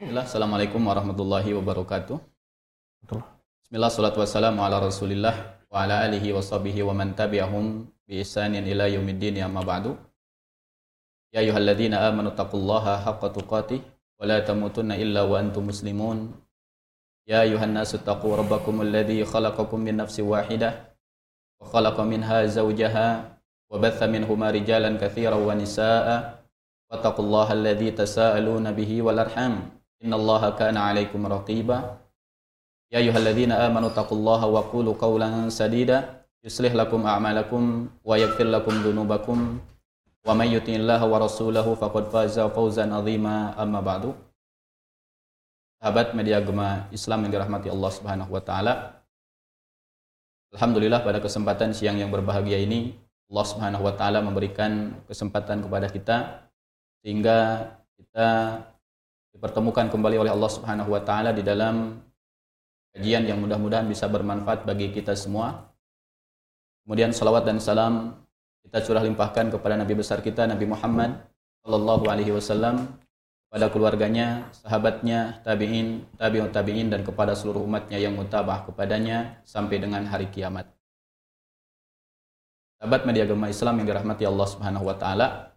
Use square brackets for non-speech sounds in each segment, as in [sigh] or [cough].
Bismillah, Assalamualaikum warahmatullahi wabarakatuh. Bismillah, salatu wassalamu ala rasulillah wa ala alihi wa sahbihi wa man tabi'ahum bi ihsanin ila yaumiddin amma ba'du. Ya ayyuhalladzina amanu taqullaha haqqa tuqatih wa la tamutunna illa wa antum muslimun. Ya ayuhan nasu taqu rabbakum alladhi khalaqakum min nafsin wahidah wa khalaqa minha zawjaha wa batha minhuma rijalan katsiran wa nisaa'a wattaqullaha alladhi tasaaluna bihi wal arham innallaha kana 'alaikum raqiba. Ya ayyuhalladzina amanu taqullaha wa qulu qawlan sadida. Yuslih lakum a'malakum wa yaghfir lakum dhunubakum. Wa may yuti'illaha wa rasulahu faqad faza fawzan 'azima. Amma ba'du. Sahabat media agama Islam yang dirahmati Allah Subhanahu wa taala. Alhamdulillah pada kesempatan siang yang berbahagia ini Allah Subhanahu wa taala memberikan kesempatan kepada kita sehingga kita dipertemukan kembali oleh Allah Subhanahu wa taala di dalam kajian yang mudah-mudahan bisa bermanfaat bagi kita semua. Kemudian salawat dan salam kita curah limpahkan kepada Nabi besar kita Nabi Muhammad sallallahu alaihi wasallam kepada keluarganya, sahabatnya, tabi'in, tabi'ut tabi'in dan kepada seluruh umatnya yang mutabah kepadanya sampai dengan hari kiamat. Sahabat media agama Islam yang dirahmati Allah Subhanahu wa taala.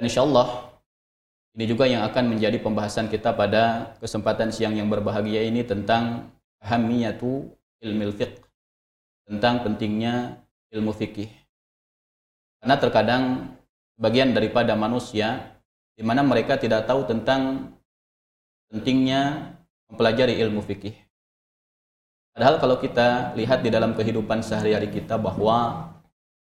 Dan insyaallah ini juga yang akan menjadi pembahasan kita pada kesempatan siang yang berbahagia ini tentang ahamiyatu ilmu fiqh. Tentang pentingnya ilmu fikih. Karena terkadang bagian daripada manusia di mana mereka tidak tahu tentang pentingnya mempelajari ilmu fikih. Padahal kalau kita lihat di dalam kehidupan sehari-hari kita bahwa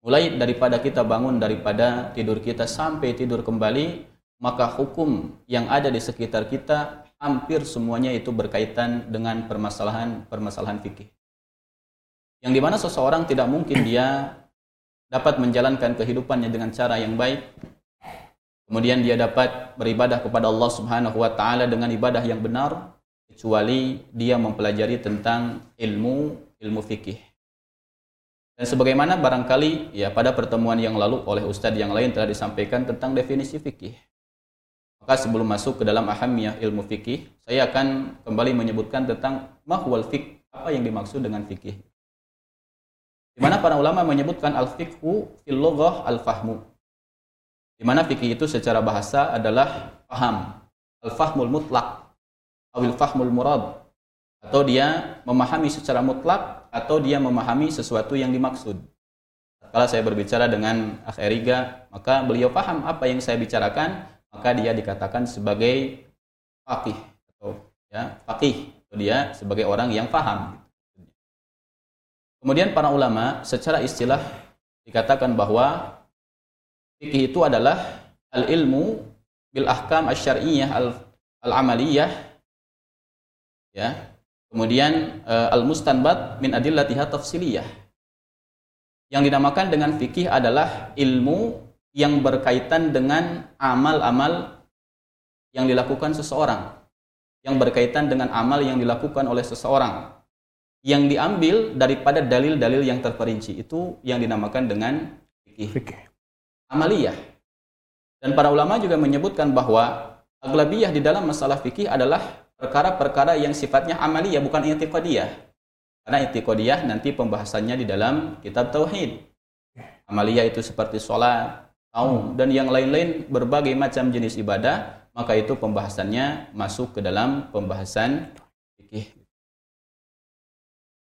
mulai daripada kita bangun daripada tidur kita sampai tidur kembali, maka hukum yang ada di sekitar kita hampir semuanya itu berkaitan dengan permasalahan-permasalahan fikih. Yang di mana seseorang tidak mungkin dia dapat menjalankan kehidupannya dengan cara yang baik Kemudian dia dapat beribadah kepada Allah Subhanahu wa taala dengan ibadah yang benar kecuali dia mempelajari tentang ilmu ilmu fikih. Dan sebagaimana barangkali ya pada pertemuan yang lalu oleh ustadz yang lain telah disampaikan tentang definisi fikih. Maka sebelum masuk ke dalam ahamiyah ilmu fikih, saya akan kembali menyebutkan tentang mahwal fik, apa yang dimaksud dengan fikih. Di mana para ulama menyebutkan al-fiqhu fil al-fahmu di mana fikih itu secara bahasa adalah paham, al-fahmul mutlak, awil fahmul murad, atau dia memahami secara mutlak atau dia memahami sesuatu yang dimaksud. Kalau saya berbicara dengan Akh Eriga, maka beliau paham apa yang saya bicarakan, maka dia dikatakan sebagai faqih atau ya faqih, atau dia sebagai orang yang paham. Kemudian para ulama secara istilah dikatakan bahwa Fikih itu adalah al-ilmu bil ahkam asy-syar'iyyah al-amaliyah ya. Kemudian uh, al-mustanbat min adillatiha tafsiliyah. Yang dinamakan dengan fikih adalah ilmu yang berkaitan dengan amal-amal yang dilakukan seseorang. Yang berkaitan dengan amal yang dilakukan oleh seseorang. Yang diambil daripada dalil-dalil yang terperinci. Itu yang dinamakan dengan fikih. amaliyah. Dan para ulama juga menyebutkan bahwa aglabiyah di dalam masalah fikih adalah perkara-perkara yang sifatnya amaliyah bukan i'tiqadiyah. Karena i'tiqadiyah nanti pembahasannya di dalam kitab tauhid. Amaliyah itu seperti sholat, saum dan yang lain-lain berbagai macam jenis ibadah, maka itu pembahasannya masuk ke dalam pembahasan fikih.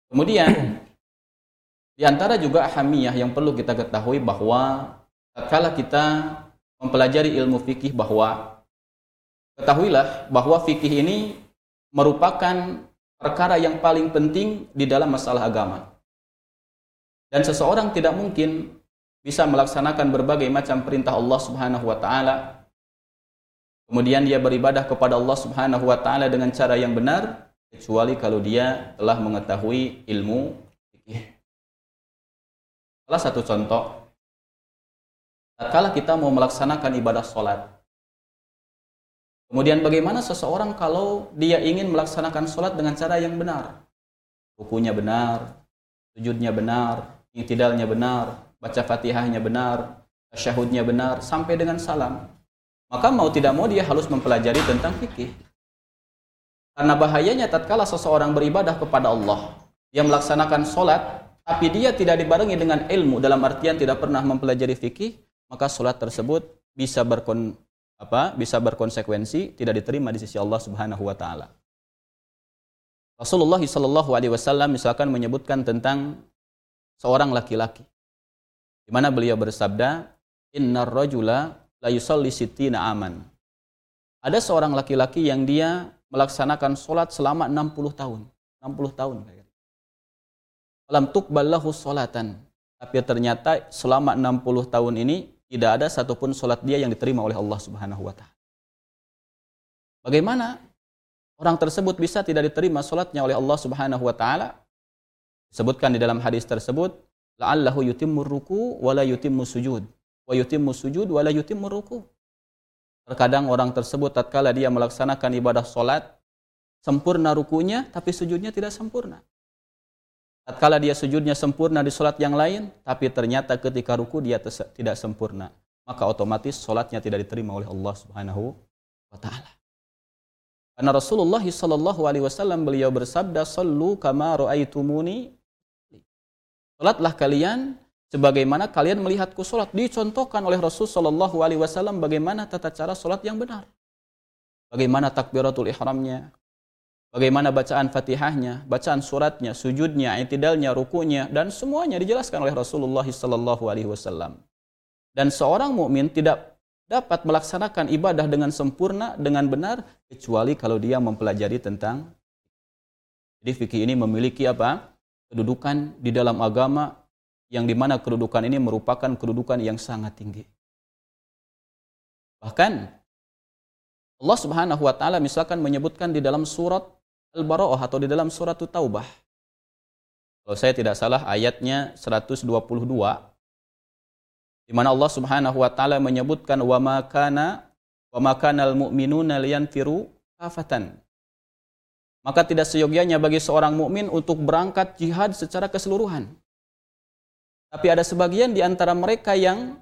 Kemudian di antara juga ahamiyah yang perlu kita ketahui bahwa tatkala kita mempelajari ilmu fikih bahwa ketahuilah bahwa fikih ini merupakan perkara yang paling penting di dalam masalah agama. Dan seseorang tidak mungkin bisa melaksanakan berbagai macam perintah Allah Subhanahu wa taala. Kemudian dia beribadah kepada Allah Subhanahu wa taala dengan cara yang benar kecuali kalau dia telah mengetahui ilmu fikih. Salah satu contoh tatkala kita mau melaksanakan ibadah sholat. Kemudian bagaimana seseorang kalau dia ingin melaksanakan sholat dengan cara yang benar? Bukunya benar, sujudnya benar, intidalnya benar, baca fatihahnya benar, tasyahudnya benar, sampai dengan salam. Maka mau tidak mau dia harus mempelajari tentang fikih. Karena bahayanya tatkala seseorang beribadah kepada Allah, dia melaksanakan solat, tapi dia tidak dibarengi dengan ilmu dalam artian tidak pernah mempelajari fikih, maka solat tersebut bisa berkon apa bisa berkonsekuensi tidak diterima di sisi Allah Subhanahu wa taala. Rasulullah Shallallahu alaihi wasallam misalkan menyebutkan tentang seorang laki-laki di mana beliau bersabda, "Innar rajula la yusalli sittina aman." Ada seorang laki-laki yang dia melaksanakan sholat selama 60 tahun. 60 tahun. Lam tukballahu sholatan. Tapi ternyata selama 60 tahun ini tidak ada satupun sholat dia yang diterima oleh Allah Subhanahu wa taala. Bagaimana orang tersebut bisa tidak diterima sholatnya oleh Allah Subhanahu wa taala? Sebutkan di dalam hadis tersebut, la'allahu yutimmu ruku wa la yutimmu sujud wa yutimmu sujud wa la yutimmu ruku. Terkadang orang tersebut tatkala dia melaksanakan ibadah solat, sempurna rukunya, tapi sujudnya tidak sempurna. Tatkala dia sujudnya sempurna di solat yang lain, tapi ternyata ketika ruku dia tidak sempurna. Maka otomatis solatnya tidak diterima oleh Allah subhanahu wa ta'ala. Karena Rasulullah sallallahu alaihi wasallam beliau bersabda, "Sallu kama ra'aitumuni." Salatlah kalian sebagaimana kalian melihatku sholat dicontohkan oleh Rasul Shallallahu Alaihi Wasallam bagaimana tata cara sholat yang benar, bagaimana takbiratul ihramnya, bagaimana bacaan fatihahnya, bacaan suratnya, sujudnya, itidalnya, rukunya, dan semuanya dijelaskan oleh Rasulullah Shallallahu Alaihi Wasallam. Dan seorang mukmin tidak dapat melaksanakan ibadah dengan sempurna, dengan benar, kecuali kalau dia mempelajari tentang. Jadi fikih ini memiliki apa? Kedudukan di dalam agama yang di mana kedudukan ini merupakan kedudukan yang sangat tinggi. Bahkan Allah Subhanahu wa taala misalkan menyebutkan di dalam surat Al-Bara'ah atau di dalam surat Taubah. Kalau saya tidak salah ayatnya 122 di mana Allah Subhanahu wa taala menyebutkan wa ma kana wa ma kanal mu'minuna liyanfiru kafatan. Maka tidak seyogianya bagi seorang mukmin untuk berangkat jihad secara keseluruhan. Tapi ada sebagian di antara mereka yang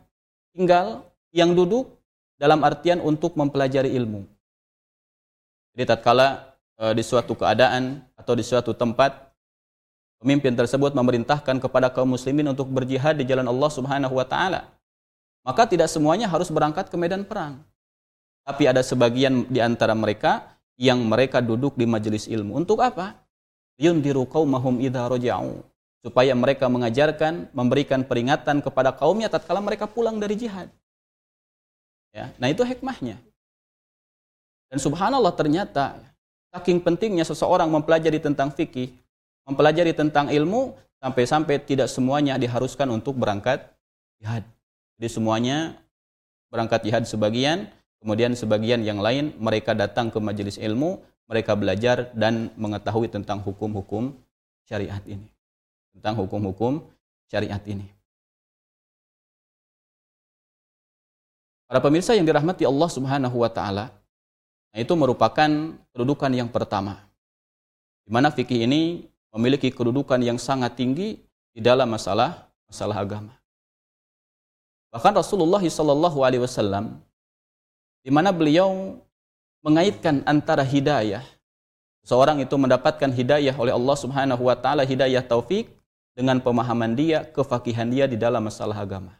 tinggal, yang duduk dalam artian untuk mempelajari ilmu. Jadi tatkala e, di suatu keadaan atau di suatu tempat pemimpin tersebut memerintahkan kepada kaum muslimin untuk berjihad di jalan Allah Subhanahu wa taala, maka tidak semuanya harus berangkat ke medan perang. Tapi ada sebagian di antara mereka yang mereka duduk di majelis ilmu. Untuk apa? Yundiru qaumahum idza raja'u supaya mereka mengajarkan, memberikan peringatan kepada kaumnya tatkala mereka pulang dari jihad. Ya, nah itu hikmahnya. Dan subhanallah ternyata saking pentingnya seseorang mempelajari tentang fikih, mempelajari tentang ilmu sampai-sampai tidak semuanya diharuskan untuk berangkat jihad. Jadi semuanya berangkat jihad sebagian, kemudian sebagian yang lain mereka datang ke majelis ilmu, mereka belajar dan mengetahui tentang hukum-hukum syariat ini tentang hukum-hukum syariat ini. Para pemirsa yang dirahmati Allah Subhanahu wa taala, itu merupakan kedudukan yang pertama. Di mana fikih ini memiliki kedudukan yang sangat tinggi di dalam masalah masalah agama. Bahkan Rasulullah Shallallahu alaihi wasallam di mana beliau mengaitkan antara hidayah seorang itu mendapatkan hidayah oleh Allah Subhanahu wa taala hidayah taufik dengan pemahaman dia, kefakihan dia di dalam masalah agama.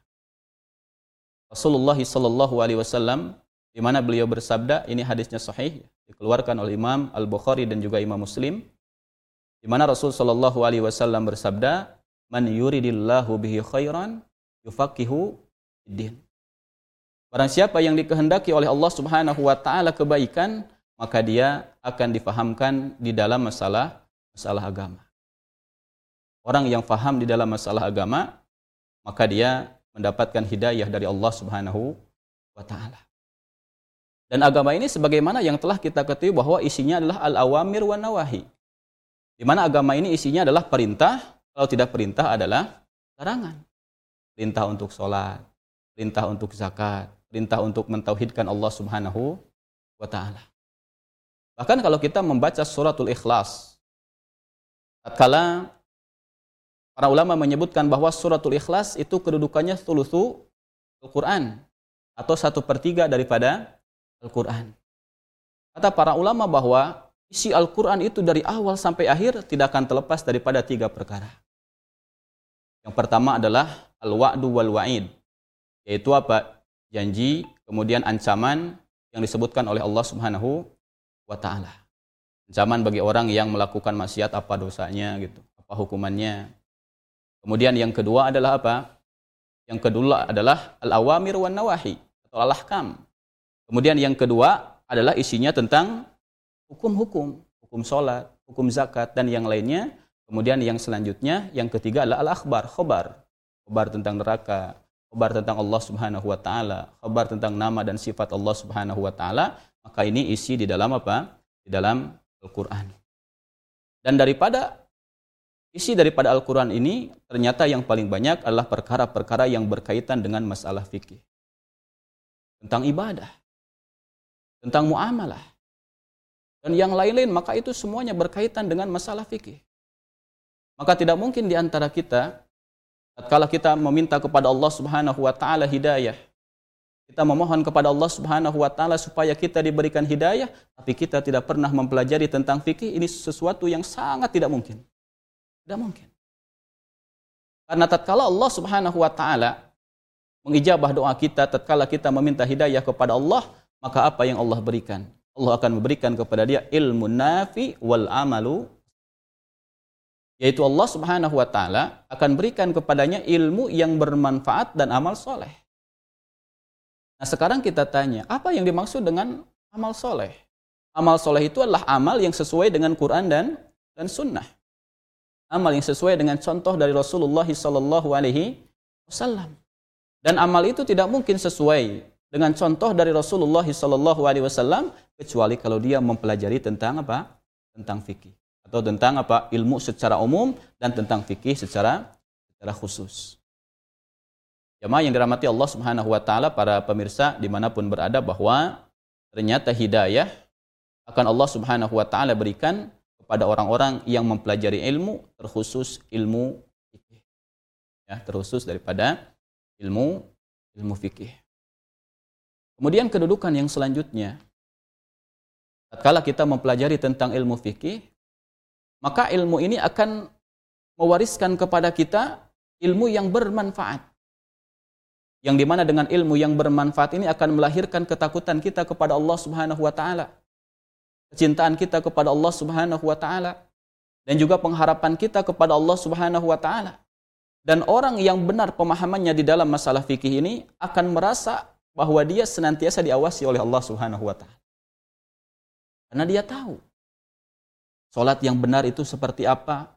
Rasulullah sallallahu alaihi wasallam di mana beliau bersabda, ini hadisnya sahih, dikeluarkan oleh Imam Al-Bukhari dan juga Imam Muslim, di mana Rasul sallallahu alaihi wasallam bersabda, "Man yuridillahu bihi khairan yufaqihu din." Barang siapa yang dikehendaki oleh Allah Subhanahu wa taala kebaikan, maka dia akan difahamkan di dalam masalah masalah agama orang yang faham di dalam masalah agama, maka dia mendapatkan hidayah dari Allah Subhanahu wa taala. Dan agama ini sebagaimana yang telah kita ketahui bahwa isinya adalah al-awamir wa nawahi. Di mana agama ini isinya adalah perintah, kalau tidak perintah adalah larangan. Perintah untuk sholat, perintah untuk zakat, perintah untuk mentauhidkan Allah Subhanahu wa taala. Bahkan kalau kita membaca suratul Ikhlas, tatkala Para ulama menyebutkan bahwa suratul ikhlas itu kedudukannya sulusu Al-Quran. Atau satu per tiga daripada Al-Quran. Kata para ulama bahwa isi Al-Quran itu dari awal sampai akhir tidak akan terlepas daripada tiga perkara. Yang pertama adalah al-wa'du wal wa'id, yaitu apa? Janji, kemudian ancaman yang disebutkan oleh Allah Subhanahu wa taala. Ancaman bagi orang yang melakukan maksiat apa dosanya gitu, apa hukumannya. Kemudian yang kedua adalah apa? Yang kedua adalah al-awamir wan nawahi atau al-ahkam. Kemudian yang kedua adalah isinya tentang hukum-hukum, hukum sholat, hukum zakat, dan yang lainnya. Kemudian yang selanjutnya, yang ketiga adalah al-akhbar, khobar. Khobar tentang neraka, khobar tentang Allah subhanahu wa ta'ala, khobar tentang nama dan sifat Allah subhanahu wa ta'ala. Maka ini isi di dalam apa? Di dalam Al-Quran. Dan daripada isi daripada Al-Quran ini, ternyata yang paling banyak adalah perkara-perkara yang berkaitan dengan masalah fikih. Tentang ibadah. Tentang muamalah dan yang lain-lain, maka itu semuanya berkaitan dengan masalah fikih. Maka tidak mungkin di antara kita, kalau kita meminta kepada Allah Subhanahu wa taala hidayah, kita memohon kepada Allah Subhanahu wa taala supaya kita diberikan hidayah, tapi kita tidak pernah mempelajari tentang fikih, ini sesuatu yang sangat tidak mungkin. Tidak mungkin. Karena tatkala Allah Subhanahu wa taala mengijabah doa kita tatkala kita meminta hidayah kepada Allah, maka apa yang Allah berikan? Allah akan memberikan kepada dia ilmu nafi wal amalu yaitu Allah Subhanahu wa taala akan berikan kepadanya ilmu yang bermanfaat dan amal soleh. Nah sekarang kita tanya, apa yang dimaksud dengan amal soleh? Amal soleh itu adalah amal yang sesuai dengan Quran dan dan Sunnah. Amal yang sesuai dengan contoh dari Rasulullah Sallallahu Alaihi Wasallam. Dan amal itu tidak mungkin sesuai dengan contoh dari Rasulullah Sallallahu Alaihi Wasallam kecuali kalau dia mempelajari tentang apa? Tentang fikih atau tentang apa? Ilmu secara umum dan tentang fikih secara secara khusus. Jamaah yang dirahmati Allah Subhanahu wa taala para pemirsa di mana pun berada bahwa ternyata hidayah akan Allah Subhanahu wa taala berikan kepada orang-orang yang mempelajari ilmu terkhusus ilmu fikih. Ya, terkhusus daripada ilmu ilmu fikih. Kemudian kedudukan yang selanjutnya Tatkala kita mempelajari tentang ilmu fikih, maka ilmu ini akan mewariskan kepada kita ilmu yang bermanfaat. Yang di mana dengan ilmu yang bermanfaat ini akan melahirkan ketakutan kita kepada Allah Subhanahu wa taala. Kecintaan kita kepada Allah Subhanahu wa taala dan juga pengharapan kita kepada Allah Subhanahu wa taala. Dan orang yang benar pemahamannya di dalam masalah fikih ini akan merasa bahwa dia senantiasa diawasi oleh Allah Subhanahu wa taala. Karena dia tahu. Solat yang benar itu seperti apa.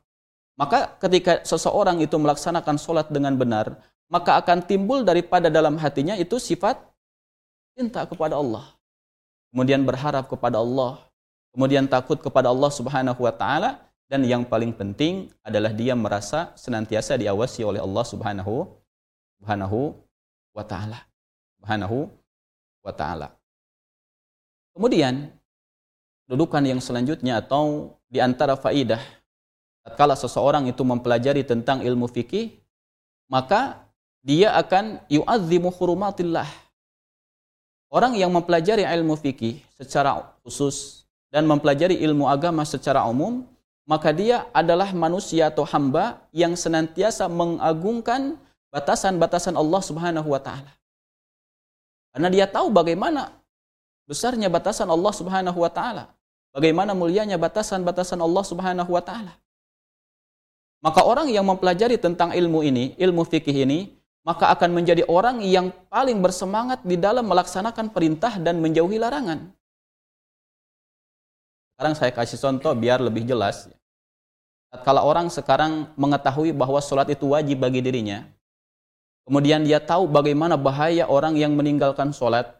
Maka ketika seseorang itu melaksanakan solat dengan benar, maka akan timbul daripada dalam hatinya itu sifat cinta kepada Allah. Kemudian berharap kepada Allah. Kemudian takut kepada Allah subhanahu wa ta'ala. Dan yang paling penting adalah dia merasa senantiasa diawasi oleh Allah subhanahu, subhanahu wa ta'ala. Subhanahu wa ta'ala. Kemudian Dudukan yang selanjutnya atau di antara faidah tatkala seseorang itu mempelajari tentang ilmu fikih maka dia akan yu'azzimu hurumatillah. Orang yang mempelajari ilmu fikih secara khusus dan mempelajari ilmu agama secara umum, maka dia adalah manusia atau hamba yang senantiasa mengagungkan batasan-batasan Allah Subhanahu wa taala. Karena dia tahu bagaimana besarnya batasan Allah Subhanahu wa taala. Bagaimana mulianya batasan-batasan Allah Subhanahu wa taala. Maka orang yang mempelajari tentang ilmu ini, ilmu fikih ini, maka akan menjadi orang yang paling bersemangat di dalam melaksanakan perintah dan menjauhi larangan. Sekarang saya kasih contoh biar lebih jelas. Kalau orang sekarang mengetahui bahwa sholat itu wajib bagi dirinya, kemudian dia tahu bagaimana bahaya orang yang meninggalkan sholat,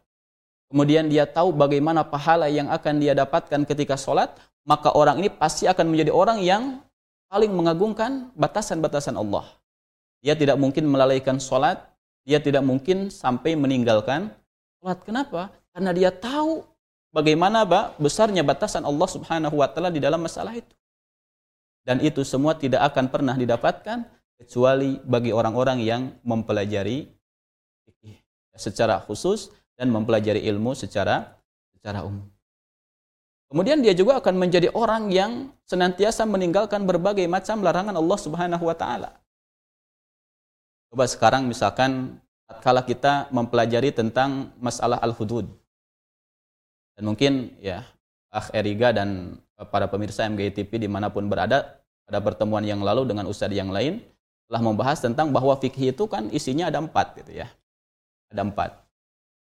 kemudian dia tahu bagaimana pahala yang akan dia dapatkan ketika sholat, maka orang ini pasti akan menjadi orang yang paling mengagungkan batasan-batasan Allah. Dia tidak mungkin melalaikan sholat, dia tidak mungkin sampai meninggalkan sholat. Kenapa? Karena dia tahu bagaimana besarnya batasan Allah subhanahu wa ta'ala di dalam masalah itu. Dan itu semua tidak akan pernah didapatkan kecuali bagi orang-orang yang mempelajari secara khusus dan mempelajari ilmu secara secara umum. Kemudian dia juga akan menjadi orang yang senantiasa meninggalkan berbagai macam larangan Allah Subhanahu wa taala. Coba sekarang misalkan kala kita mempelajari tentang masalah al-hudud. Dan mungkin ya Akh Eriga dan para pemirsa MGI TV di mana pun berada pada pertemuan yang lalu dengan ustadz yang lain telah membahas tentang bahwa fikih itu kan isinya ada empat gitu ya. Ada empat.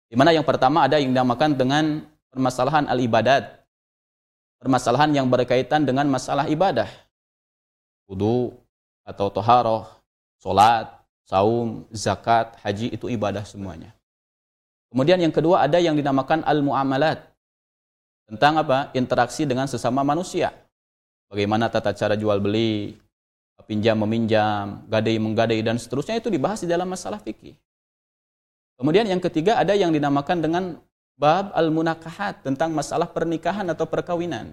Di mana yang pertama ada yang dinamakan dengan permasalahan al-ibadat permasalahan yang berkaitan dengan masalah ibadah. Wudu atau toharoh, solat, saum, zakat, haji itu ibadah semuanya. Kemudian yang kedua ada yang dinamakan al-muamalat. Tentang apa? Interaksi dengan sesama manusia. Bagaimana tata cara jual beli, pinjam meminjam, gadai menggadai dan seterusnya itu dibahas di dalam masalah fikih. Kemudian yang ketiga ada yang dinamakan dengan bab al-munakahat tentang masalah pernikahan atau perkawinan.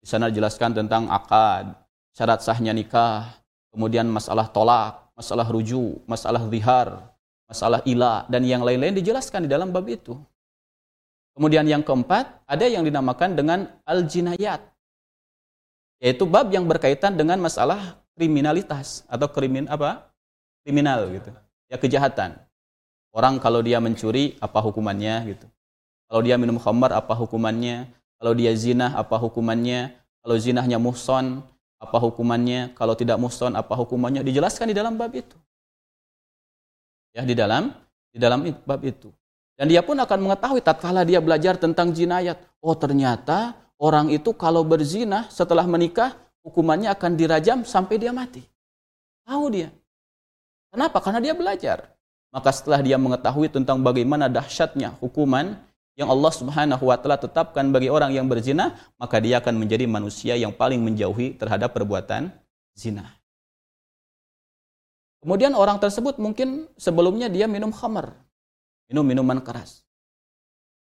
Di sana dijelaskan tentang akad, syarat sahnya nikah, kemudian masalah tolak, masalah ruju, masalah zihar, masalah ilah dan yang lain-lain dijelaskan di dalam bab itu. Kemudian yang keempat, ada yang dinamakan dengan al-jinayat. Yaitu bab yang berkaitan dengan masalah kriminalitas atau krimin apa? kriminal gitu. Ya kejahatan. Orang kalau dia mencuri apa hukumannya gitu. Kalau dia minum khamar apa hukumannya? Kalau dia zina apa hukumannya? Kalau zinahnya muhson apa hukumannya? Kalau tidak muhson apa hukumannya? Dijelaskan di dalam bab itu. Ya, di dalam di dalam bab itu. Dan dia pun akan mengetahui tatkala dia belajar tentang jinayat. Oh, ternyata orang itu kalau berzina setelah menikah hukumannya akan dirajam sampai dia mati. Tahu dia. Kenapa? Karena dia belajar. Maka setelah dia mengetahui tentang bagaimana dahsyatnya hukuman yang Allah Subhanahu wa taala tetapkan bagi orang yang berzina, maka dia akan menjadi manusia yang paling menjauhi terhadap perbuatan zina. Kemudian orang tersebut mungkin sebelumnya dia minum khamar, minum minuman keras.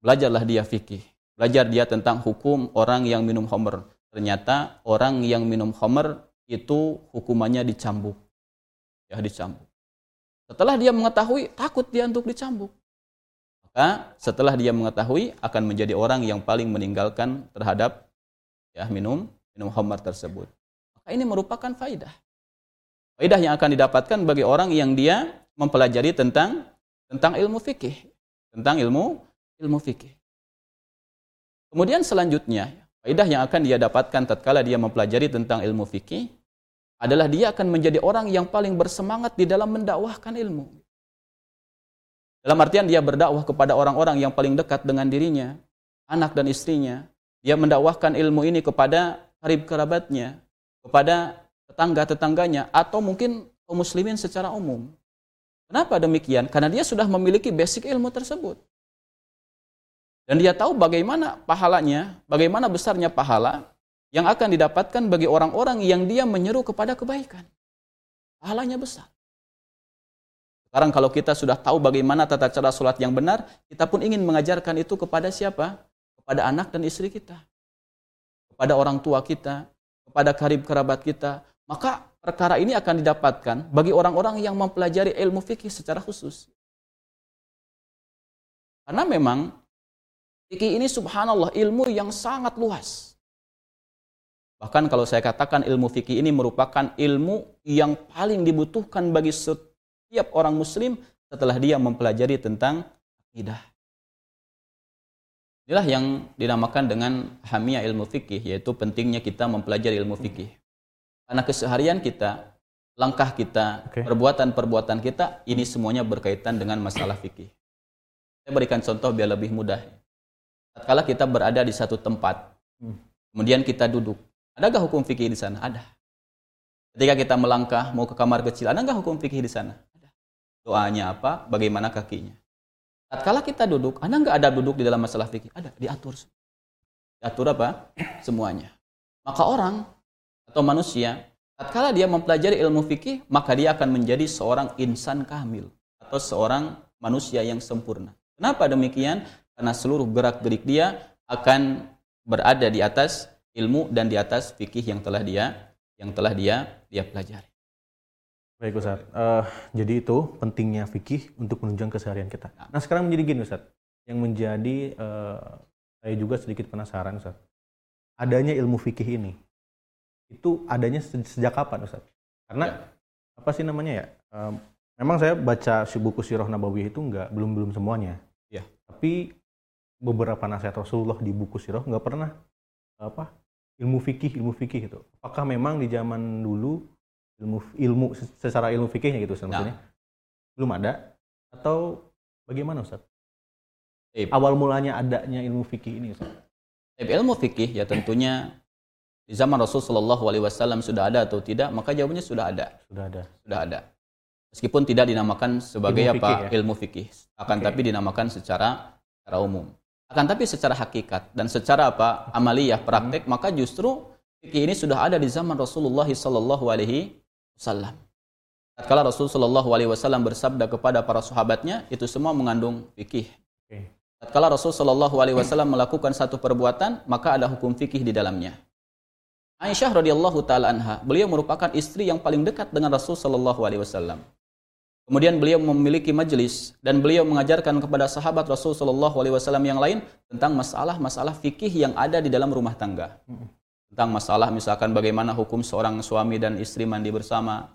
Belajarlah dia fikih, belajar dia tentang hukum orang yang minum khamar. Ternyata orang yang minum khamar itu hukumannya dicambuk. Ya dicambuk. Setelah dia mengetahui, takut dia untuk dicambuk maka setelah dia mengetahui akan menjadi orang yang paling meninggalkan terhadap ya minum minum khamar tersebut. Maka ini merupakan faidah. Faidah yang akan didapatkan bagi orang yang dia mempelajari tentang tentang ilmu fikih, tentang ilmu ilmu fikih. Kemudian selanjutnya, faidah yang akan dia dapatkan tatkala dia mempelajari tentang ilmu fikih adalah dia akan menjadi orang yang paling bersemangat di dalam mendakwahkan ilmu. Dalam artian dia berdakwah kepada orang-orang yang paling dekat dengan dirinya, anak dan istrinya. Dia mendakwahkan ilmu ini kepada karib kerabatnya, kepada tetangga-tetangganya, atau mungkin kaum muslimin secara umum. Kenapa demikian? Karena dia sudah memiliki basic ilmu tersebut. Dan dia tahu bagaimana pahalanya, bagaimana besarnya pahala yang akan didapatkan bagi orang-orang yang dia menyeru kepada kebaikan. Pahalanya besar. Sekarang kalau kita sudah tahu bagaimana tata cara sholat yang benar, kita pun ingin mengajarkan itu kepada siapa? Kepada anak dan istri kita. Kepada orang tua kita, kepada karib kerabat kita. Maka perkara ini akan didapatkan bagi orang-orang yang mempelajari ilmu fikih secara khusus. Karena memang fikih ini subhanallah ilmu yang sangat luas. Bahkan kalau saya katakan ilmu fikih ini merupakan ilmu yang paling dibutuhkan bagi setiap orang muslim setelah dia mempelajari tentang akidah. Inilah yang dinamakan dengan hamiyah ilmu fikih, yaitu pentingnya kita mempelajari ilmu fikih. Karena keseharian kita, langkah kita, perbuatan-perbuatan kita, ini semuanya berkaitan dengan masalah fikih. Saya berikan contoh biar lebih mudah. Tatkala kita berada di satu tempat, hmm. kemudian kita duduk, adakah hukum fikih di sana? Ada. Ketika kita melangkah mau ke kamar kecil, ada nggak hukum fikih di sana? doanya apa, bagaimana kakinya. Tatkala kita duduk, Anda nggak ada duduk di dalam masalah fikih? Ada, diatur. Diatur apa? [clears throat] Semuanya. Maka orang atau manusia, tatkala dia mempelajari ilmu fikih, maka dia akan menjadi seorang insan kamil atau seorang manusia yang sempurna. Kenapa demikian? Karena seluruh gerak-gerik dia akan berada di atas ilmu dan di atas fikih yang telah dia yang telah dia dia pelajari. Baik Ustaz, uh, jadi itu pentingnya fikih untuk menunjang keseharian kita. Nah sekarang menjadi gini Ustaz, yang menjadi uh, saya juga sedikit penasaran Ustaz. adanya ilmu fikih ini itu adanya se- sejak kapan Ustaz? Karena Ya. apa sih namanya ya? Em, memang saya baca si buku Sirah Nabawiyah itu nggak belum belum semuanya. Ya. Tapi beberapa nasihat Rasulullah di buku Sirah nggak pernah apa ilmu fikih ilmu fikih itu. Apakah memang di zaman dulu ilmu ilmu secara ilmu fikihnya gitu Ustaz, Nah. belum ada atau bagaimana Ustaz? Baik. Awal mulanya adanya ilmu fikih ini Ustaz. Ilmu fikih ya tentunya di zaman Rasul Shallallahu Alaihi Wasallam sudah ada atau tidak, maka jawabannya sudah ada, Sudah ada. sudah ada. Meskipun tidak dinamakan sebagai Ilmu apa fikih ya? ilmu fikih, akan Oke. tapi dinamakan secara secara umum. Akan tapi secara hakikat dan secara apa amaliyah Hmm. praktek, maka justru fikih ini sudah ada di zaman Rasulullah Shallallahu Alaihi Wasallam. Tatkala Rasul Shallallahu Alaihi Wasallam bersabda kepada para sahabatnya, itu semua mengandung fikih. Oke. Tatkala Rasul Shallallahu Alaihi Wasallam melakukan satu perbuatan, maka ada hukum fikih di dalamnya. Aisyah radhiyallahu taala anha, beliau merupakan istri yang paling dekat dengan Rasul Shallallahu Alaihi Wasallam. Kemudian beliau memiliki majelis dan beliau mengajarkan kepada sahabat Rasul Shallallahu Alaihi Wasallam yang lain tentang masalah-masalah fikih yang ada di dalam rumah tangga. Tentang masalah misalkan bagaimana hukum seorang suami dan istri mandi bersama.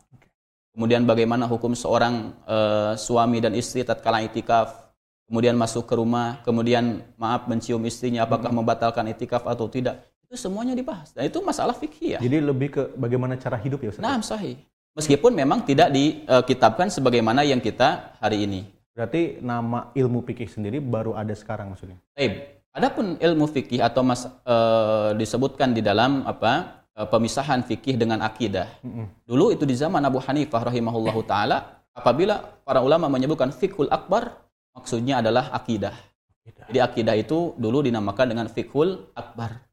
Kemudian bagaimana hukum seorang eh, suami dan istri tatkala itikaf. Kemudian masuk ke rumah, kemudian maaf mencium istrinya apakah membatalkan itikaf atau tidak. Itu semuanya dibahas. Dan itu masalah fikih ya. Jadi lebih ke bagaimana cara hidup ya Ustaz? Nah, sahih. Meskipun memang tidak dikitabkan sebagaimana yang kita hari ini. Berarti nama ilmu fikih sendiri baru ada sekarang maksudnya. Baik. Adapun ilmu fikih atau mas, eh, disebutkan di dalam apa eh, pemisahan fikih dengan akidah. Dulu itu di zaman Abu Hanifah rahimahullahu taala apabila para ulama menyebutkan fikhul akbar maksudnya adalah akidah. Jadi akidah itu dulu dinamakan dengan fikhul akbar.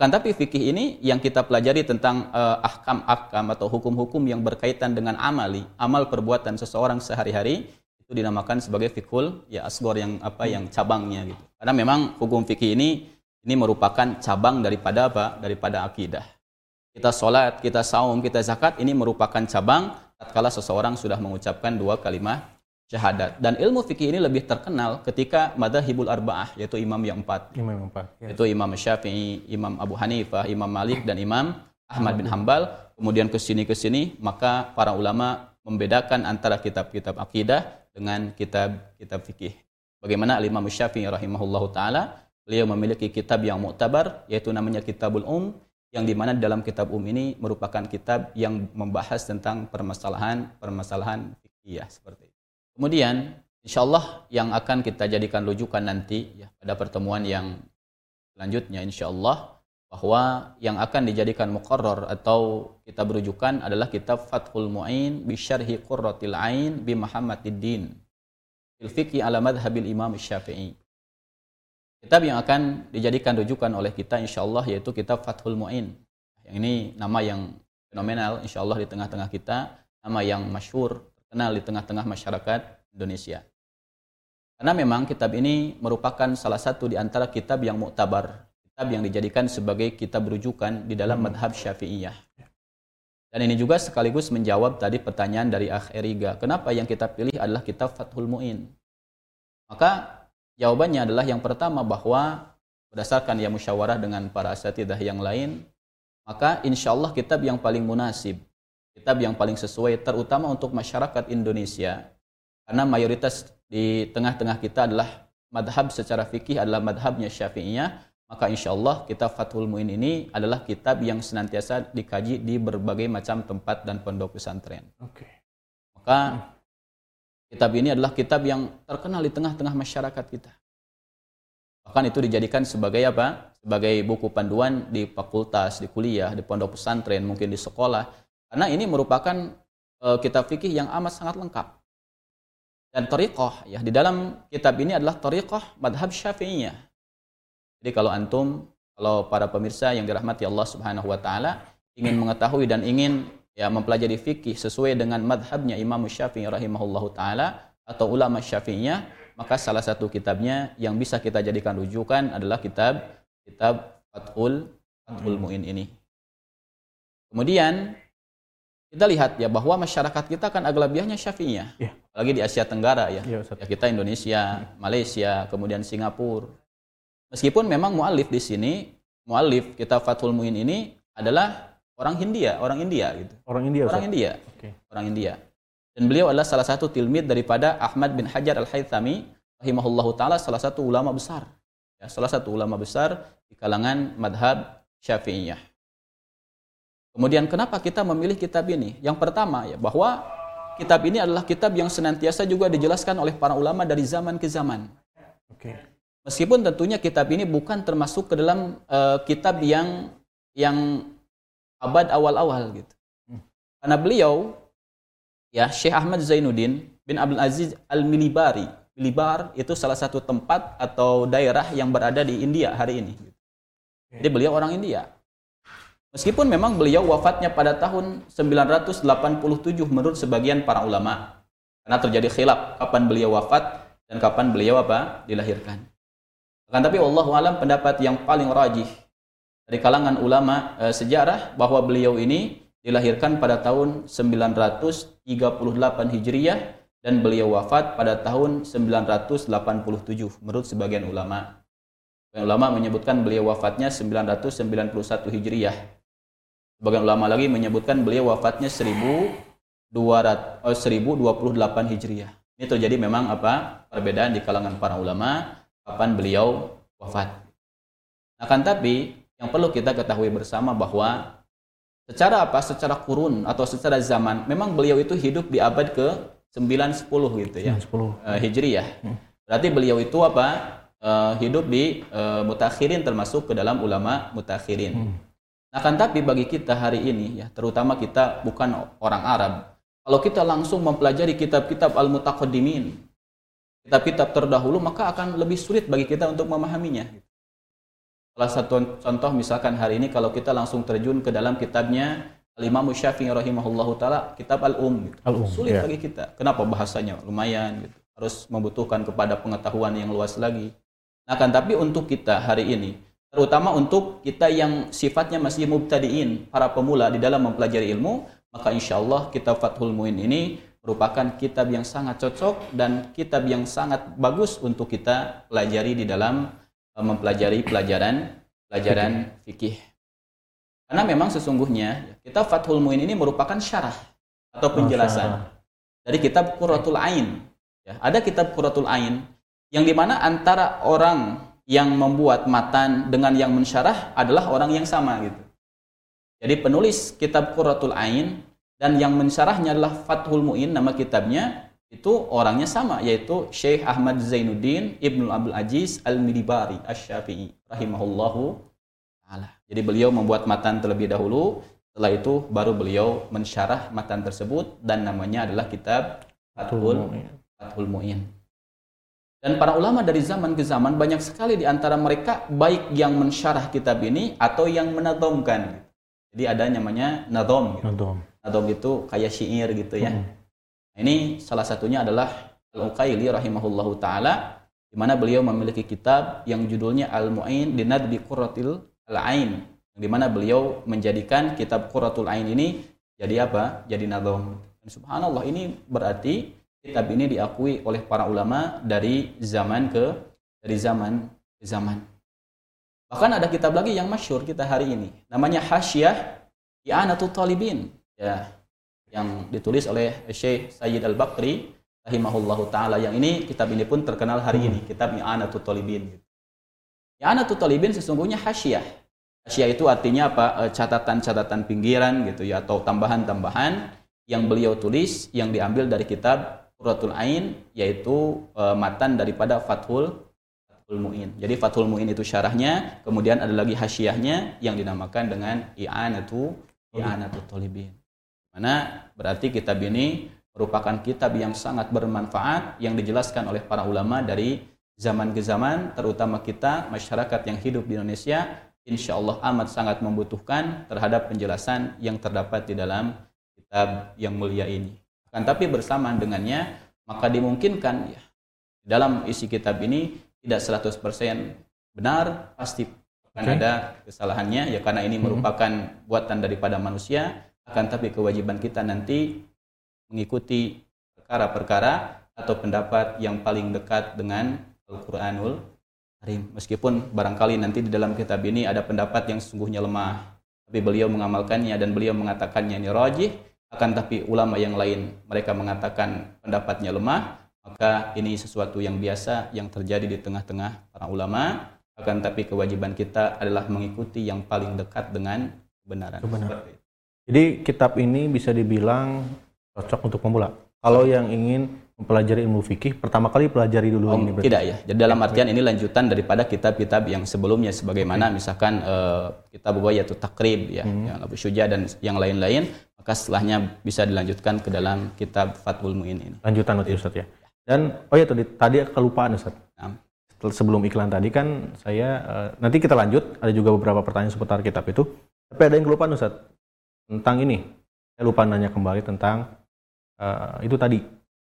Akan tapi fikih ini yang kita pelajari tentang eh, ahkam-ahkam atau hukum-hukum yang berkaitan dengan amali, amal perbuatan seseorang sehari-hari itu dinamakan sebagai fikhul ya asgor yang apa yang cabangnya gitu. Karena memang hukum fikih ini ini merupakan cabang daripada apa? Daripada akidah. Kita sholat, kita saum, kita zakat ini merupakan cabang tatkala seseorang sudah mengucapkan dua kalimat syahadat. Dan ilmu fikih ini lebih terkenal ketika madhahibul arba'ah yaitu imam yang empat Imam empat. Ya. yaitu Imam Syafi'i, Imam Abu Hanifah, Imam Malik dan Imam Ahmad bin Hambal. Kemudian ke sini ke sini, maka para ulama membedakan antara kitab-kitab akidah dengan kitab-kitab fikih. Bagaimana Imam Syafi'i rahimahullahu taala, beliau memiliki kitab yang muktabar yaitu namanya Kitabul Um yang di mana dalam kitab Um ini merupakan kitab yang membahas tentang permasalahan-permasalahan fikih seperti itu. Kemudian insya Allah yang akan kita jadikan rujukan nanti ya pada pertemuan yang selanjutnya insya Allah bahwa yang akan dijadikan muqarrar atau kita berujukan adalah kitab Fathul Mu'in bi syarhi Qurratil Ain bi Muhammadiddin fil fiqhi ala madhabil Imam Syafi'i. Kitab yang akan dijadikan rujukan oleh kita insya Allah yaitu kitab Fathul Mu'in. Yang ini nama yang fenomenal insya Allah di tengah-tengah kita, nama yang masyhur, terkenal di tengah-tengah masyarakat Indonesia. Karena memang kitab ini merupakan salah satu di antara kitab yang muktabar, kitab yang dijadikan sebagai kitab rujukan di dalam madhab syafi'iyah. Dan ini juga sekaligus menjawab tadi pertanyaan dari Akh Eriga, kenapa yang kita pilih adalah kitab Fathul Mu'in? Maka jawabannya adalah yang pertama bahwa berdasarkan ya musyawarah dengan para asatidah yang lain, maka insya Allah kitab yang paling munasib, kitab yang paling sesuai terutama untuk masyarakat Indonesia, karena mayoritas di tengah-tengah kita adalah madhab secara fikih adalah madhabnya syafi'iyah, maka insya Allah kitab Fathul Mu'in ini adalah kitab yang senantiasa dikaji di berbagai macam tempat dan pondok pesantren. Oke. Maka kitab ini adalah kitab yang terkenal di tengah-tengah masyarakat kita. Bahkan itu dijadikan sebagai apa? Sebagai buku panduan di fakultas, di kuliah, di pondok pesantren, mungkin di sekolah. Karena ini merupakan eh, kitab fikih yang amat sangat lengkap. Dan tariqah, ya di dalam kitab ini adalah tariqah madhab syafi'iyah. Jadi kalau antum, kalau para pemirsa yang dirahmati Allah Subhanahu wa taala ingin mengetahui dan ingin ya mempelajari fikih sesuai dengan madhabnya Imam Syafi'i rahimahullahu taala atau ulama Syafi'iyah, maka salah satu kitabnya yang bisa kita jadikan rujukan adalah kitab kitab Fathul Fathul Muin ini. Kemudian kita lihat ya bahwa masyarakat kita kan aglabiahnya Syafi'iyah. Iya. Apalagi di Asia Tenggara ya. Ustaz. Ya kita Indonesia, Malaysia, kemudian Singapura. Meskipun memang mualif di sini muallif kitab Fathul Muin ini adalah orang Hindia, orang India gitu. Orang India. Orang Ustaz? India. Oke. Orang India. Dan beliau adalah salah satu tilmid daripada Ahmad bin Hajar Al-Haythami rahimahullahu taala salah satu ulama besar. Ya, salah satu ulama besar di kalangan madhab Syafi'iyah. Kemudian kenapa kita memilih kitab ini? Yang pertama ya bahwa kitab ini adalah kitab yang senantiasa juga dijelaskan oleh para ulama dari zaman ke zaman. Oke. Meskipun tentunya kitab ini bukan termasuk ke dalam eh, kitab yang yang abad awal-awal gitu. Hmm. Karena beliau ya Syekh Ahmad Zainuddin bin Abdul Aziz Al-Milibari. Milibar itu salah satu tempat atau daerah yang berada di India hari ini. Jadi beliau orang India. Meskipun memang beliau wafatnya pada tahun 987 menurut sebagian para ulama. Karena terjadi khilaf kapan beliau wafat dan kapan beliau apa dilahirkan. Akan tapi Allah alam pendapat yang paling rajih dari kalangan ulama eh, sejarah bahwa beliau ini dilahirkan pada tahun 938 Hijriyah dan beliau wafat pada tahun 987 menurut sebagian ulama. Sebagian ulama menyebutkan beliau wafatnya 991 Hijriyah. Sebagian ulama lagi menyebutkan beliau wafatnya 1200 oh, 1028 Hijriyah. Ini terjadi memang apa? Perbedaan di kalangan para ulama kapan beliau wafat. Akan tapi yang perlu kita ketahui bersama bahwa secara apa? Secara kurun atau secara zaman memang beliau itu hidup di abad ke 9 10 gitu ya. 10. Eh, Hijriyah. Berarti beliau itu apa? Eh, hidup di eh, mutakhirin termasuk ke dalam ulama mutakhirin. Hmm. Akan tapi bagi kita hari ini ya, terutama kita bukan orang Arab, kalau kita langsung mempelajari kitab-kitab al-mutaqaddimin, kitab-kitab terdahulu, maka akan lebih sulit bagi kita untuk memahaminya. Salah satu contoh misalkan hari ini kalau kita langsung terjun ke dalam kitabnya Al-Imam Syafi'i rahimahullahu taala, kitab Al-Um. gitu. Al-Um, Sulit ya. bagi kita. Kenapa bahasanya lumayan gitu. Harus membutuhkan kepada pengetahuan yang luas lagi. Nah, kan tapi untuk kita hari ini, terutama untuk kita yang sifatnya masih mubtadiin, para pemula di dalam mempelajari ilmu, maka insya Allah kitab Fathul Muin ini merupakan kitab yang sangat cocok dan kitab yang sangat bagus untuk kita pelajari di dalam eh, mempelajari pelajaran pelajaran fikih. Karena memang sesungguhnya kitab Fathul Muin ini merupakan syarah atau penjelasan dari kitab Qurratul Ain. Ya, ada kitab Qurratul Ain yang di mana antara orang yang membuat matan dengan yang mensyarah adalah orang yang sama gitu. Jadi penulis kitab Qurratul Ain dan yang mensyarahnya adalah Fathul Muin nama kitabnya itu orangnya sama yaitu Syekh Ahmad Zainuddin Ibnu Abdul Aziz Al-Milibari Asy-Syafi'i rahimahullahu taala. Jadi beliau membuat matan terlebih dahulu, setelah itu baru beliau mensyarah matan tersebut dan namanya adalah kitab Fathul Fathul Muin. Dan para ulama dari zaman ke zaman banyak sekali di antara mereka baik yang mensyarah kitab ini atau yang menadomkan. Jadi ada namanya nadom. Gitu. Nadom. Nadom itu kayak syair gitu ya. Hmm. Nah, ini salah satunya adalah Al-Uqaili rahimahullahu taala di mana beliau memiliki kitab yang judulnya Al-Mu'in di Nadbi Qurratil Al-Ain di mana beliau menjadikan kitab Qurratul Ain ini jadi apa? Jadi nadom. Dan subhanallah ini berarti kitab ini diakui oleh para ulama dari zaman ke dari zaman ke zaman. Bahkan ada kitab lagi yang masyhur kita hari ini, namanya Hasyiah I'anatul Talibin. Ya, yang ditulis oleh Syekh Sayyid Al-Bakri rahimahullahu taala. Yang ini kitab ini pun terkenal hari ini, kitab I'anatul Talibin. I'anatul Talibin sesungguhnya hasyiah. Hasyiah itu artinya apa? Eh, Catatan-catatan pinggiran gitu ya atau tambahan-tambahan yang beliau tulis yang diambil dari kitab Qurratul Ain yaitu e, matan daripada Fathul Fathul Muin. Jadi Fathul Muin itu syarahnya, kemudian ada lagi hasyiahnya yang dinamakan dengan I'anatu I'anatu Talibin. Mana berarti kitab ini merupakan kitab yang sangat bermanfaat yang dijelaskan oleh para ulama dari zaman ke zaman terutama kita masyarakat yang hidup di Indonesia insya Allah amat sangat membutuhkan terhadap penjelasan yang terdapat di dalam kitab yang mulia ini. Akan tapi bersamaan dengannya, maka dimungkinkan ya, dalam isi kitab ini tidak 100% benar, pasti akan Oke. ada kesalahannya ya karena ini merupakan buatan daripada manusia, akan tapi kewajiban kita nanti mengikuti perkara-perkara atau pendapat yang paling dekat dengan Al-Qur'anul Karim. Meskipun barangkali nanti di dalam kitab ini ada pendapat yang sesungguhnya lemah, tapi beliau mengamalkannya dan beliau mengatakannya ini rajih, akan tapi ulama yang lain mereka mengatakan pendapatnya lemah, maka ini sesuatu yang biasa yang terjadi di tengah-tengah para ulama, akan tapi kewajiban kita adalah mengikuti yang paling dekat dengan kebenaran. Kebenaran. Jadi kitab ini bisa dibilang cocok untuk pemula. Kalau yang ingin mempelajari ilmu fikih, pertama kali pelajari dulu Oh, ini. berarti. tidak ya. Jadi dalam artian ini lanjutan daripada kitab-kitab yang sebelumnya sebagaimana misalkan eh, kitab Ghayatul Takrib ya, Hmm. yang Abu Syuja dan yang lain-lain, maka setelahnya bisa dilanjutkan ke dalam kitab Fathul Muin ini. Lanjutan nanti Ustaz ya. Dan oh ya tadi tadi kelupaan Ustaz. Nah, Sebelum iklan tadi kan saya eh, nanti kita lanjut ada juga beberapa pertanyaan seputar kitab itu. Tapi ada yang kelupaan Ustaz tentang ini. Saya lupa nanya kembali tentang eh, itu tadi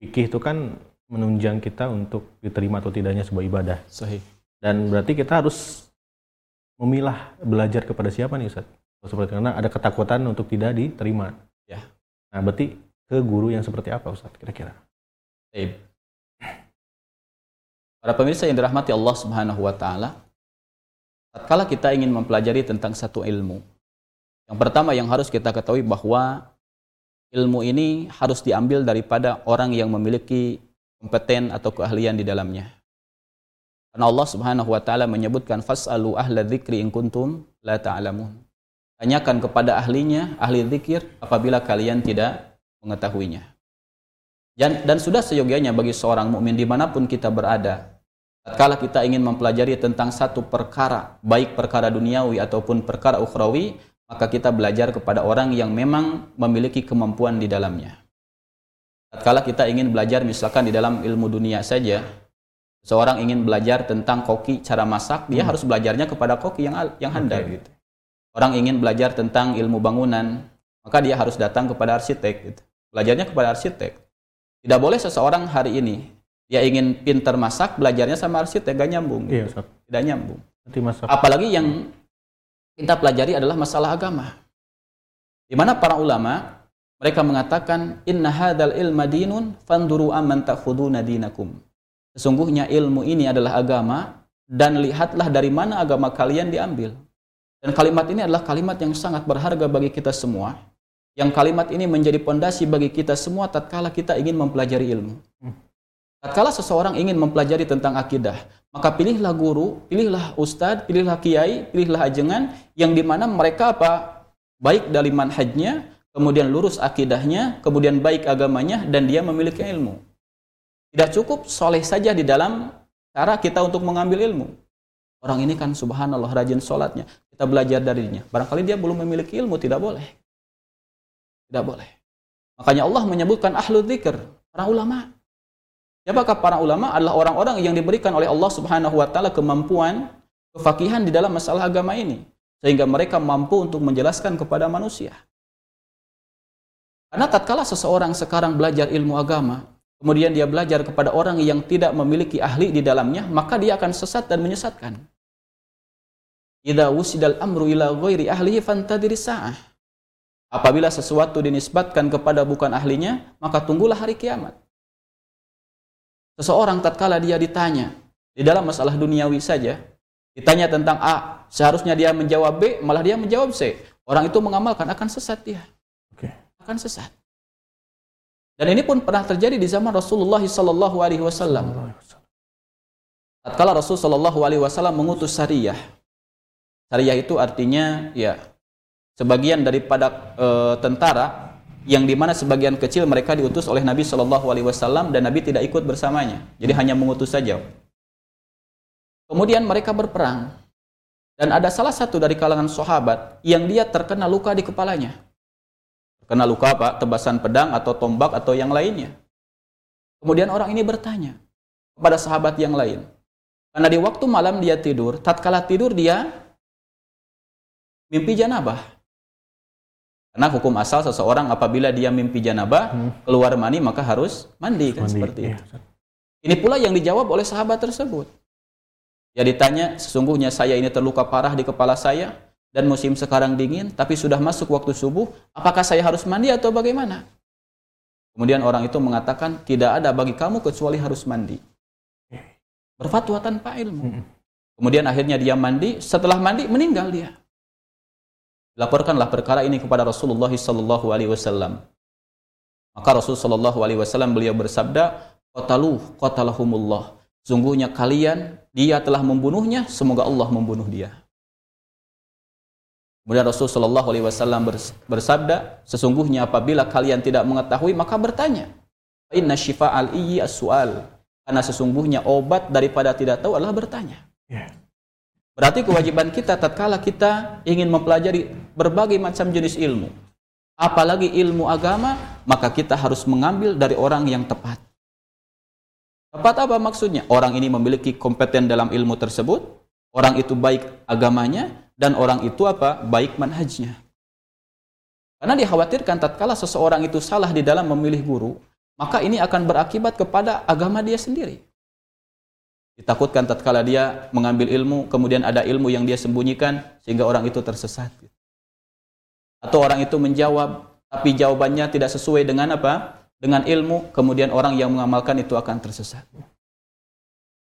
fikih itu kan menunjang kita untuk diterima atau tidaknya sebuah ibadah. sahih. Dan berarti kita harus memilah belajar kepada siapa nih Ustaz? Seperti karena ada ketakutan untuk tidak diterima. Ya. Nah, berarti ke guru yang seperti apa Ustaz kira-kira? Baik. Para pemirsa yang dirahmati Allah Subhanahu wa taala, tatkala kita ingin mempelajari tentang satu ilmu, yang pertama yang harus kita ketahui bahwa ilmu ini harus diambil daripada orang yang memiliki kompeten atau keahlian di dalamnya. Karena Allah Subhanahu wa taala menyebutkan fasalu ahla dzikri in kuntum la ta'lamun. Tanyakan kepada ahlinya, ahli zikir apabila kalian tidak mengetahuinya. Dan, dan sudah seyogianya bagi seorang mukmin di mana pun kita berada, tatkala kita ingin mempelajari tentang satu perkara, baik perkara duniawi ataupun perkara ukhrawi, maka kita belajar kepada orang yang memang memiliki kemampuan di dalamnya. Tatkala kita ingin belajar misalkan di dalam ilmu dunia saja, seorang ingin belajar tentang koki cara masak, dia harus belajarnya kepada koki yang yang handal Oke. gitu. Orang ingin belajar tentang ilmu bangunan, maka dia harus datang kepada arsitek gitu. Belajarnya kepada arsitek. Tidak boleh seseorang hari ini dia ingin pintar masak, belajarnya sama arsitek gak nyambung. Iya gitu. Ustaz. Tidak nyambung. Nanti masak. Apalagi yang kita pelajari adalah masalah agama. Di mana para ulama mereka mengatakan inna hadzal ilma dinun fanduru amman ta'khuduna dinakum. Sesungguhnya ilmu ini adalah agama dan lihatlah dari mana agama kalian diambil. Dan kalimat ini adalah kalimat yang sangat berharga bagi kita semua. Yang kalimat ini menjadi pondasi bagi kita semua tatkala kita ingin mempelajari ilmu. Tatkala seseorang ingin mempelajari tentang akidah, maka pilihlah guru, pilihlah ustadz, pilihlah kiai, pilihlah ajengan yang di mana mereka apa? Baik dari manhajnya, kemudian lurus akidahnya, kemudian baik agamanya, dan dia memiliki ilmu. Tidak cukup soleh saja di dalam cara kita untuk mengambil ilmu. Orang ini kan subhanallah rajin sholatnya. Kita belajar darinya. Barangkali dia belum memiliki ilmu, tidak boleh. Tidak boleh. Makanya Allah menyebutkan ahlu dzikr, para ulama. Siapakah para ulama? Adalah orang-orang yang diberikan oleh Allah Subhanahu wa taala kemampuan, kefakihan di dalam masalah agama ini sehingga mereka mampu untuk menjelaskan kepada manusia. Karena tatkala seseorang sekarang belajar ilmu agama, kemudian dia belajar kepada orang yang tidak memiliki ahli di dalamnya, maka dia akan sesat dan menyesatkan. Idza wusidal amru ila ghairi ahlihi fantadiri sa'ah. Apabila sesuatu dinisbatkan kepada bukan ahlinya, maka tunggulah hari kiamat. Seseorang tatkala dia ditanya di dalam masalah duniawi saja, ditanya tentang A, seharusnya dia menjawab B, malah dia menjawab C. Orang itu mengamalkan akan sesat dia. Oke. Akan sesat. Dan ini pun pernah terjadi di zaman Rasulullah sallallahu alaihi wasallam. Tatkala Rasul sallallahu alaihi wasallam mengutus Sariyah. Sariyah itu artinya ya sebagian daripada eh, tentara yang di mana sebagian kecil mereka diutus oleh Nabi Shallallahu Alaihi Wasallam dan Nabi tidak ikut bersamanya, jadi hanya mengutus saja. Kemudian mereka berperang dan ada salah satu dari kalangan sahabat yang dia terkena luka di kepalanya, terkena luka apa? Tebasan pedang atau tombak atau yang lainnya. Kemudian orang ini bertanya kepada sahabat yang lain, karena di waktu malam dia tidur, tatkala tidur dia mimpi janabah. Karena hukum asal seseorang apabila dia mimpi janabah, Hmm. keluar mani maka harus mandi kan Mandi. seperti Iya, itu. Ini pula yang dijawab oleh sahabat tersebut. Ya ditanya, sesungguhnya saya ini terluka parah di kepala saya dan musim sekarang dingin, tapi sudah masuk waktu subuh, apakah saya harus mandi atau bagaimana? Kemudian orang itu mengatakan, tidak ada bagi kamu kecuali harus mandi. Berfatwa tanpa ilmu. Mm-mm. Kemudian akhirnya dia mandi, setelah mandi meninggal dia. Laporkanlah perkara ini kepada Rasulullah sallallahu alaihi wasallam. Maka Rasul sallallahu alaihi wasallam beliau bersabda, "Qataluh qatalahumullah." Sungguhnya kalian dia telah membunuhnya, semoga Allah membunuh dia. Kemudian Rasul sallallahu alaihi wasallam bersabda, sesungguhnya apabila kalian tidak mengetahui maka bertanya. Inna al iyyi as-su'al. Karena sesungguhnya obat daripada tidak tahu adalah bertanya. Yeah. Berarti kewajiban kita tatkala kita ingin mempelajari berbagai macam jenis ilmu, apalagi ilmu agama, maka kita harus mengambil dari orang yang tepat. Tepat apa maksudnya? Orang ini memiliki kompeten dalam ilmu tersebut, orang itu baik agamanya, dan orang itu apa? Baik manhajnya. Karena dikhawatirkan tatkala seseorang itu salah di dalam memilih guru, maka ini akan berakibat kepada agama dia sendiri. Ditakutkan tatkala dia mengambil ilmu, kemudian ada ilmu yang dia sembunyikan sehingga orang itu tersesat. Atau orang itu menjawab, tapi jawabannya tidak sesuai dengan apa? Dengan ilmu, kemudian orang yang mengamalkan itu akan tersesat.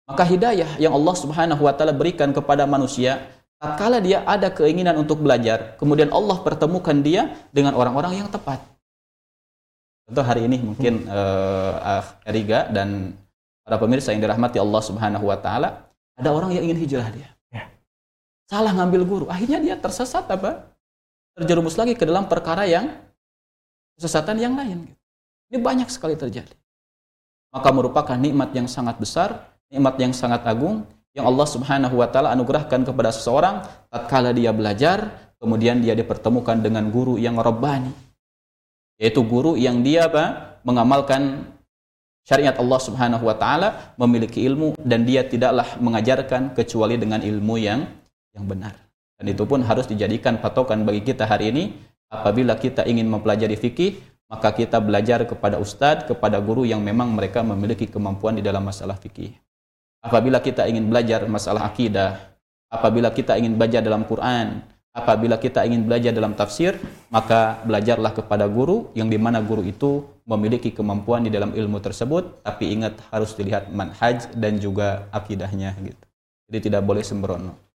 Maka hidayah yang Allah Subhanahu wa taala berikan kepada manusia, tatkala dia ada keinginan untuk belajar, kemudian Allah pertemukan dia dengan orang-orang yang tepat. Contoh hari ini mungkin uh, Eriga dan para pemirsa yang dirahmati Allah Subhanahu wa taala, ada orang yang ingin hijrah dia. Ya. Salah ngambil guru, akhirnya dia tersesat apa? Terjerumus lagi ke dalam perkara yang kesesatan yang lain. Ini banyak sekali terjadi. Maka merupakan nikmat yang sangat besar, nikmat yang sangat agung yang Allah Subhanahu wa taala anugerahkan kepada seseorang tatkala dia belajar, kemudian dia dipertemukan dengan guru yang rabbani. Yaitu guru yang dia apa? mengamalkan syariat Allah Subhanahu wa taala memiliki ilmu dan dia tidaklah mengajarkan kecuali dengan ilmu yang yang benar. Dan itu pun harus dijadikan patokan bagi kita hari ini apabila kita ingin mempelajari fikih maka kita belajar kepada ustadz, kepada guru yang memang mereka memiliki kemampuan di dalam masalah fikih. Apabila kita ingin belajar masalah akidah, apabila kita ingin belajar dalam Quran, apabila kita ingin belajar dalam tafsir, maka belajarlah kepada guru yang di mana guru itu memiliki kemampuan di dalam ilmu tersebut, tapi ingat harus dilihat manhaj dan juga akidahnya gitu. Jadi tidak boleh sembrono.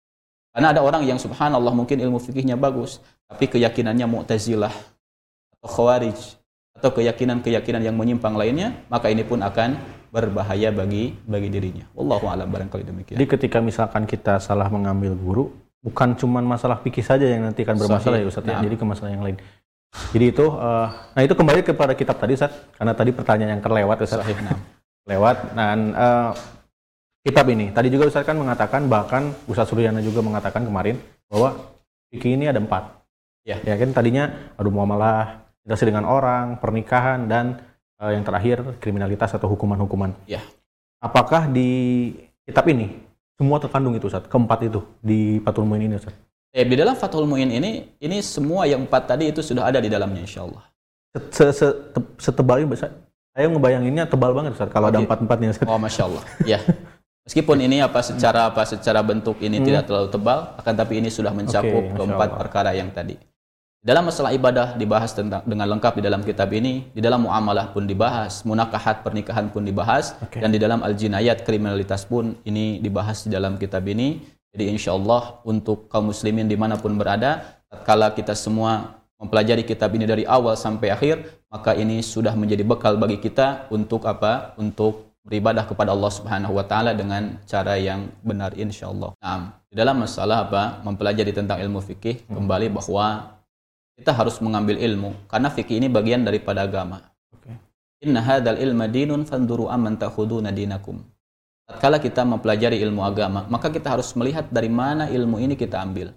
Karena ada orang yang subhanallah mungkin ilmu fikihnya bagus, tapi keyakinannya mu'tazilah atau khawarij atau keyakinan-keyakinan yang menyimpang lainnya, maka ini pun akan berbahaya bagi bagi dirinya. Wallahu a'lam barangkali demikian. Jadi ketika misalkan kita salah mengambil guru, bukan cuma masalah fikih saja yang nanti akan bermasalah Sahih. ya Ustaz ya. Nah. Jadi ke masalah yang lain. Jadi itu, uh, nah itu kembali kepada kitab tadi, Ustaz. Karena tadi pertanyaan yang kelewat, Ustaz. Nah. Lewat. Dan uh, kitab ini, tadi juga Ustaz kan mengatakan, bahkan Ustaz Suryana juga mengatakan kemarin, bahwa fikih ini ada empat. Ya. ya kan tadinya, aduh muamalah, interaksi dengan orang, pernikahan, dan uh, yang terakhir kriminalitas atau hukuman-hukuman. Ya. Apakah di kitab ini semua terkandung itu Ustaz, keempat itu di Fathul Muin ini Ustaz? Eh, di dalam Fathul Mu'in ini, ini semua yang empat tadi itu sudah ada di dalamnya insya Allah. Setebal ini, saya ngebayanginnya tebal banget Ustaz, kalau okay. ada empat-empatnya Ustaz. Oh Masya Allah, ya. [laughs] Meskipun ini apa secara apa secara bentuk ini hmm. tidak terlalu tebal, akan tapi ini sudah mencakup okay, keempat perkara yang tadi. Dalam masalah ibadah dibahas tentang dengan lengkap di dalam kitab ini, di dalam muamalah pun dibahas, munakahat pernikahan pun dibahas, okay. dan di dalam al-jinayat kriminalitas pun ini dibahas di dalam kitab ini. Jadi insya Allah untuk kaum muslimin di mana pun berada, tatkala kita semua mempelajari kitab ini dari awal sampai akhir, maka ini sudah menjadi bekal bagi kita untuk apa? Untuk beribadah kepada Allah Subhanahu wa taala dengan cara yang benar insya Allah. Nah, di dalam masalah apa? Mempelajari tentang ilmu fikih kembali bahwa kita harus mengambil ilmu karena fikih ini bagian daripada agama. Inna hadzal ilma dinun fanduru amman ta'khuduna dinakum. Tatkala kita mempelajari ilmu agama, maka kita harus melihat dari mana ilmu ini kita ambil.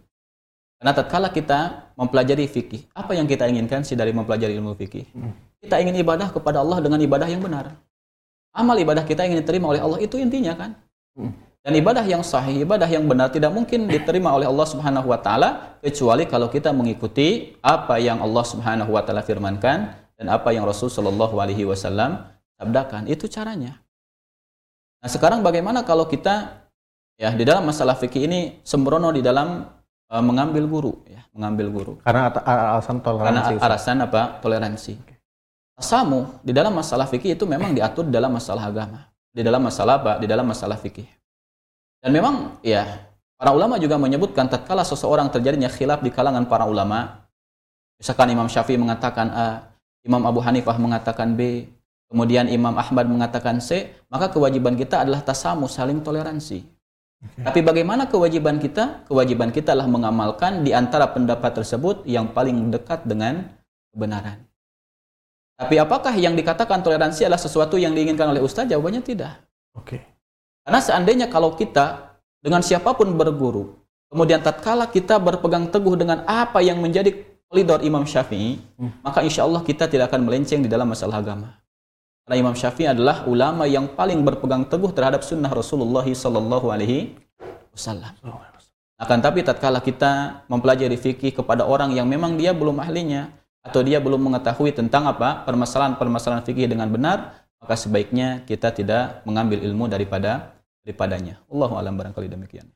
Karena tatkala kita mempelajari fikih, apa yang kita inginkan sih dari mempelajari ilmu fikih? Hmm. Kita ingin ibadah kepada Allah dengan ibadah yang benar. Amal ibadah kita ingin diterima oleh Allah itu intinya kan? Hmm. Dan ibadah yang sahih, ibadah yang benar tidak mungkin diterima oleh Allah Subhanahu wa taala kecuali kalau kita mengikuti apa yang Allah Subhanahu wa taala firmankan dan apa yang Rasul sallallahu alaihi wasallam sabdakan. Itu caranya. Nah sekarang bagaimana kalau kita ya di dalam masalah fikih ini sembrono di dalam uh, mengambil guru ya mengambil guru karena alasan toleransi karena alasan apa toleransi samu di dalam masalah fikih itu memang diatur di dalam masalah agama di dalam masalah apa di dalam masalah fikih Dan memang ya para ulama juga menyebutkan tatkala seseorang terjadinya khilaf di kalangan para ulama, misalkan Imam Syafi'i mengatakan A, Imam Abu Hanifah mengatakan B, kemudian Imam Ahmad mengatakan C, maka kewajiban kita adalah tasamu, saling toleransi. Okay. Tapi bagaimana kewajiban kita? Kewajiban kita adalah mengamalkan di antara pendapat tersebut yang paling dekat dengan kebenaran. Tapi apakah yang dikatakan toleransi adalah sesuatu yang diinginkan oleh ustaz? Jawabannya tidak. Oke. Okay. Karena seandainya kalau kita dengan siapa pun berguru, kemudian tatkala kita berpegang teguh dengan apa yang menjadi koridor Imam Syafi'i, hmm. maka insya Allah kita tidak akan melenceng di dalam masalah agama. Karena Imam Syafi'i adalah ulama yang paling berpegang teguh terhadap sunnah Rasulullah Sallallahu Alaihi Wasallam. Akan tapi tatkala kita mempelajari fikih kepada orang yang memang dia belum ahlinya, atau dia belum mengetahui tentang apa permasalahan-permasalahan fikih dengan benar, maka sebaiknya kita tidak mengambil ilmu daripada daripadanya. Allahu alam barangkali demikian.